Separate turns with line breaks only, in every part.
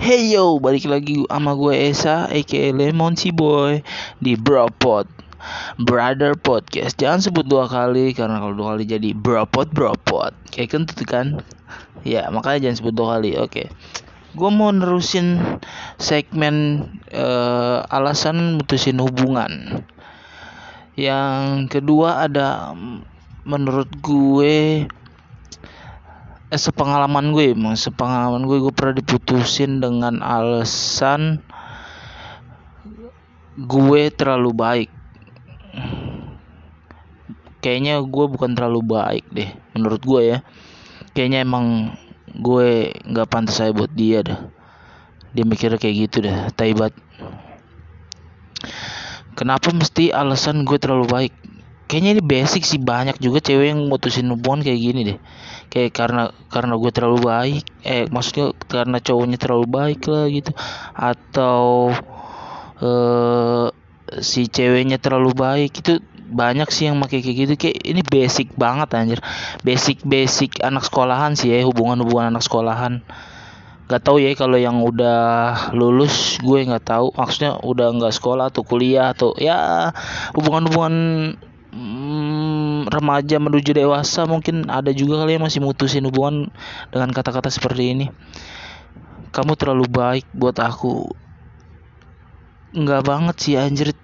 Hey yo, balik lagi sama gue Esa, aka Lemon si Boy di Bropod Brother Podcast. Jangan sebut dua kali karena kalau dua kali jadi Bropod Bropod. Kayak kentut kan? Ya, makanya jangan sebut dua kali. Oke. Gue mau nerusin segmen uh, alasan mutusin hubungan. Yang kedua ada menurut gue eh, sepengalaman gue emang sepengalaman gue gue pernah diputusin dengan alasan gue terlalu baik. Kayaknya gue bukan terlalu baik deh menurut gue ya. Kayaknya emang gue nggak pantas saya buat dia dah. Dia mikirnya kayak gitu dah taibat. Kenapa mesti alasan gue terlalu baik kayaknya ini basic sih banyak juga cewek yang mutusin hubungan kayak gini deh. Kayak karena karena gue terlalu baik eh maksudnya karena cowoknya terlalu baik lah gitu. Atau eh si ceweknya terlalu baik itu banyak sih yang pakai kayak gitu. Kayak ini basic banget anjir. Basic basic anak sekolahan sih ya hubungan hubungan anak sekolahan. Gak tau ya kalau yang udah lulus gue nggak tahu. Maksudnya udah nggak sekolah atau kuliah atau ya hubungan-hubungan remaja menuju dewasa mungkin ada juga kali yang masih mutusin hubungan dengan kata-kata seperti ini. Kamu terlalu baik buat aku. Nggak banget sih anjir.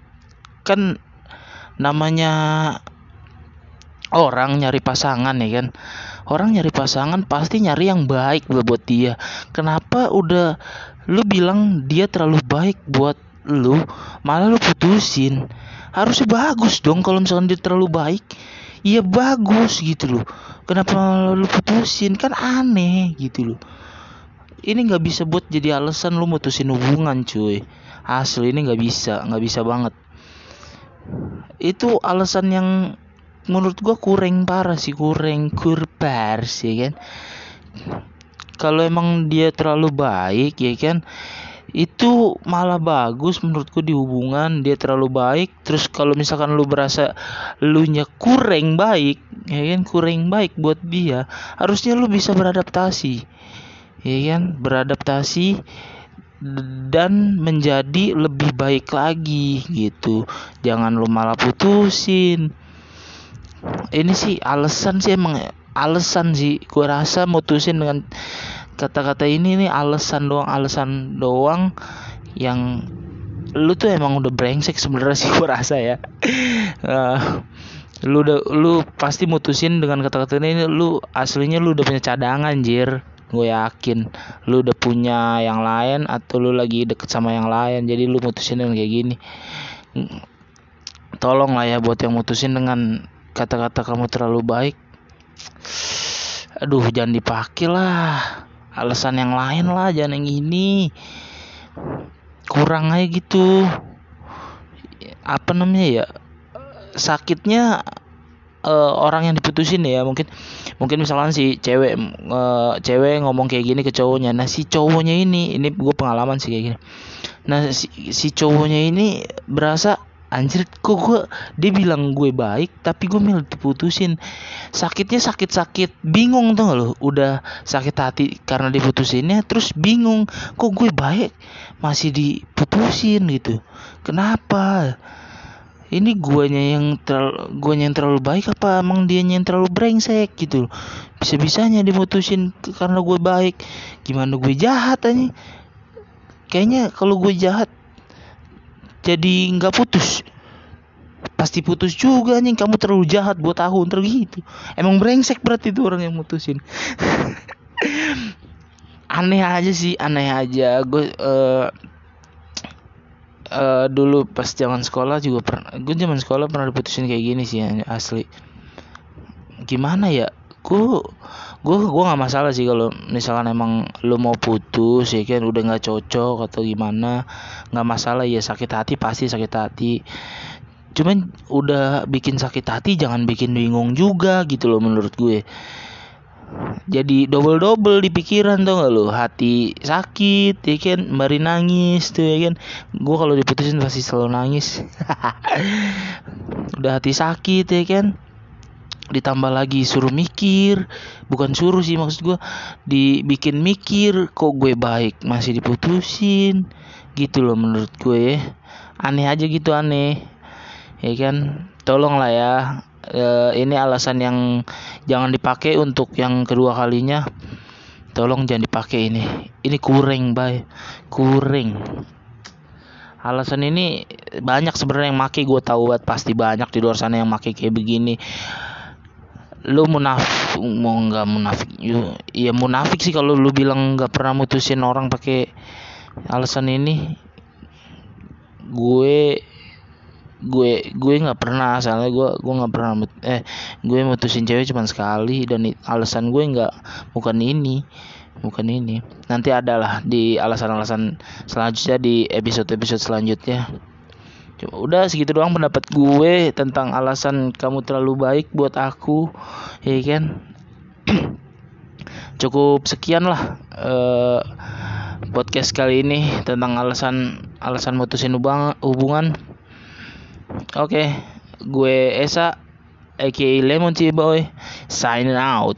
Kan namanya orang nyari pasangan ya kan? Orang nyari pasangan pasti nyari yang baik buat dia. Kenapa udah lu bilang dia terlalu baik buat lu malah lu putusin. Harusnya bagus dong kalau misalkan dia terlalu baik. Iya bagus gitu loh. Kenapa lu putusin? Kan aneh gitu loh. Ini nggak bisa buat jadi alasan lu mutusin hubungan cuy. Asli ini nggak bisa nggak bisa banget. Itu alasan yang menurut gua kurang parah sih kurang kurbar sih kan? Kalau emang dia terlalu baik ya kan itu malah bagus menurutku di hubungan. Dia terlalu baik. Terus kalau misalkan lu berasa lu nya kurang baik ya kan? Kurang baik buat dia harusnya lu bisa beradaptasi. Ya kan? Beradaptasi dan menjadi lebih baik lagi gitu. Jangan lu malah putusin. Ini sih alasan sih emang alasan sih. Gua rasa mutusin dengan kata-kata ini nih alasan doang alasan doang yang lu tuh emang udah brengsek sebenarnya sih gua rasa ya. Uh, lu udah lu pasti mutusin dengan kata-kata ini lu aslinya lu udah punya cadangan jir gue yakin lu udah punya yang lain atau lu lagi deket sama yang lain jadi lu mutusin dengan kayak gini. Tolong lah ya buat yang mutusin dengan kata-kata kamu terlalu baik. Aduh jangan dipakai lah alasan yang lain lah jangan yang ini. Kurang aja gitu. Apa namanya ya? Sakitnya uh, orang yang diputusin ya mungkin mungkin misalkan si cewek uh, cewek ngomong kayak gini ke cowoknya. Nah si cowoknya ini ini gue pengalaman sih kayak gini. Nah si, si cowoknya ini berasa anjir kok gue dia bilang gue baik tapi gue milih diputusin. Sakitnya sakit sakit bingung tuh lo udah sakit hati karena diputusinnya terus bingung kok gue baik masih diputusin gitu. Kenapa? Ini guanya yang terlalu guanya yang terlalu baik apa emang dia yang terlalu brengsek gitu? Bisa bisanya diputusin karena gue baik. Gimana gue jahat aja kayaknya kalau gue jahat jadi nggak putus. Pasti putus juga nih kamu terlalu jahat buat tahun terus gitu. Emang brengsek berarti itu orang yang mutusin. Aneh aja sih aneh aja. Gue uh, uh, dulu pas zaman sekolah juga pernah gue zaman sekolah pernah diputusin kayak gini sih asli. Gimana ya? Gue gue gue nggak masalah sih kalau misalkan emang lo mau putus ya kan udah nggak cocok atau gimana nggak masalah. Ya sakit hati pasti sakit hati. Cuman udah bikin sakit hati jangan bikin bingung juga gitu loh menurut gue. Jadi double double di pikiran tuh gak lo hati sakit ya kan mari nangis tuh ya kan. Gue kalau diputusin pasti selalu nangis. Udah hati sakit ya kan ditambah lagi suruh mikir. Bukan suruh sih maksud gue dibikin mikir kok gue baik masih diputusin. Gitu loh menurut gue ya. Aneh aja gitu aneh. Ya kan? Tolong lah ya. E, ini alasan yang jangan dipakai untuk yang kedua kalinya. Tolong jangan dipakai ini. Ini kuring bay. Kuring alasan ini banyak sebenarnya yang make gue tahu buat pasti banyak di luar sana yang make kayak begini lu munafik mau nggak munafik ya munafik sih kalau lu bilang nggak pernah mutusin orang pakai alasan ini. Gue gue gue nggak pernah soalnya gue gue nggak pernah eh gue mutusin cewek cuma sekali dan alasan gue nggak bukan ini bukan ini. Nanti adalah di alasan-alasan selanjutnya di episode-episode selanjutnya udah segitu doang pendapat gue tentang alasan kamu terlalu baik buat aku ya kan? Cukup sekian lah uh, podcast kali ini tentang alasan alasan mutusin hubungan. Oke okay, gue Esa aka Lemon Tea Boy signing out